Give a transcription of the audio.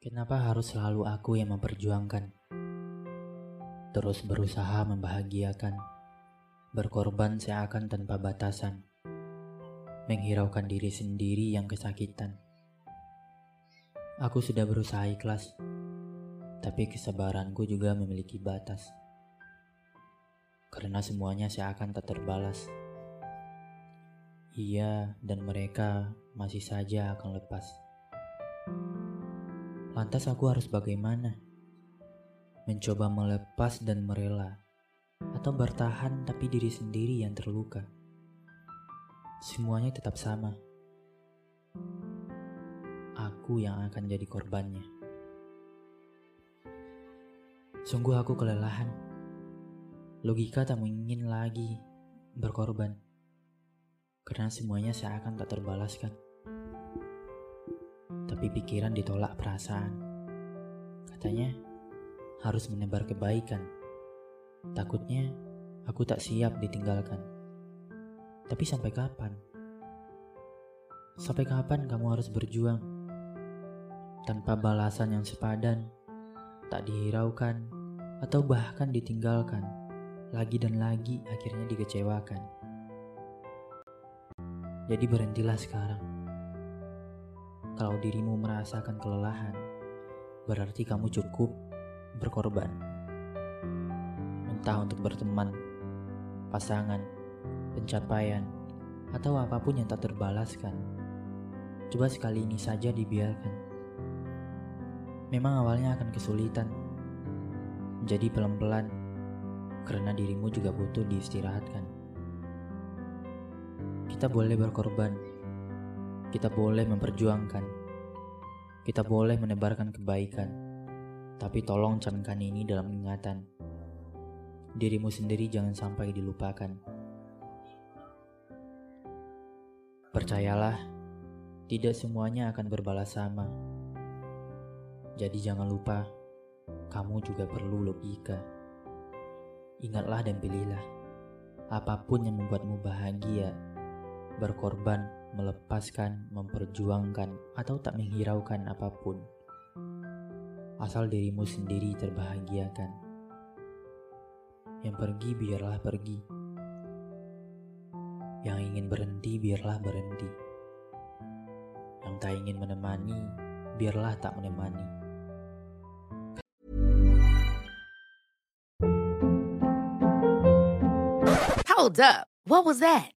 Kenapa harus selalu aku yang memperjuangkan? Terus berusaha membahagiakan, berkorban seakan tanpa batasan, menghiraukan diri sendiri yang kesakitan. Aku sudah berusaha ikhlas, tapi kesabaranku juga memiliki batas. Karena semuanya seakan tak terbalas. Ia dan mereka masih saja akan lepas. Lantas aku harus bagaimana? Mencoba melepas dan merela, atau bertahan tapi diri sendiri yang terluka. Semuanya tetap sama. Aku yang akan jadi korbannya. Sungguh aku kelelahan. Logika tak ingin lagi berkorban. Karena semuanya seakan tak terbalaskan tapi pikiran ditolak perasaan. Katanya harus menebar kebaikan. Takutnya aku tak siap ditinggalkan. Tapi sampai kapan? Sampai kapan kamu harus berjuang? Tanpa balasan yang sepadan, tak dihiraukan, atau bahkan ditinggalkan, lagi dan lagi akhirnya dikecewakan. Jadi berhentilah sekarang. Kalau dirimu merasakan kelelahan, berarti kamu cukup berkorban. Entah untuk berteman, pasangan, pencapaian, atau apa pun yang tak terbalaskan. Coba sekali ini saja dibiarkan. Memang awalnya akan kesulitan. Jadi pelan-pelan, karena dirimu juga butuh diistirahatkan. Kita boleh berkorban, kita boleh memperjuangkan, kita boleh menebarkan kebaikan, tapi tolong camkan ini dalam ingatan. Dirimu sendiri jangan sampai dilupakan. Percayalah, tidak semuanya akan berbalas sama. Jadi jangan lupa, kamu juga perlu logika. Ingatlah dan pilihlah. Apa pun yang membuatmu bahagia, berkorban, melepaskan, memperjuangkan, atau tak menghiraukan apa pun. Asal dirimu sendiri terbahagiakan. Yang pergi biarlah pergi. Yang ingin berhenti biarlah berhenti. Yang tak ingin menemani biarlah tak menemani. Hold up. What was that?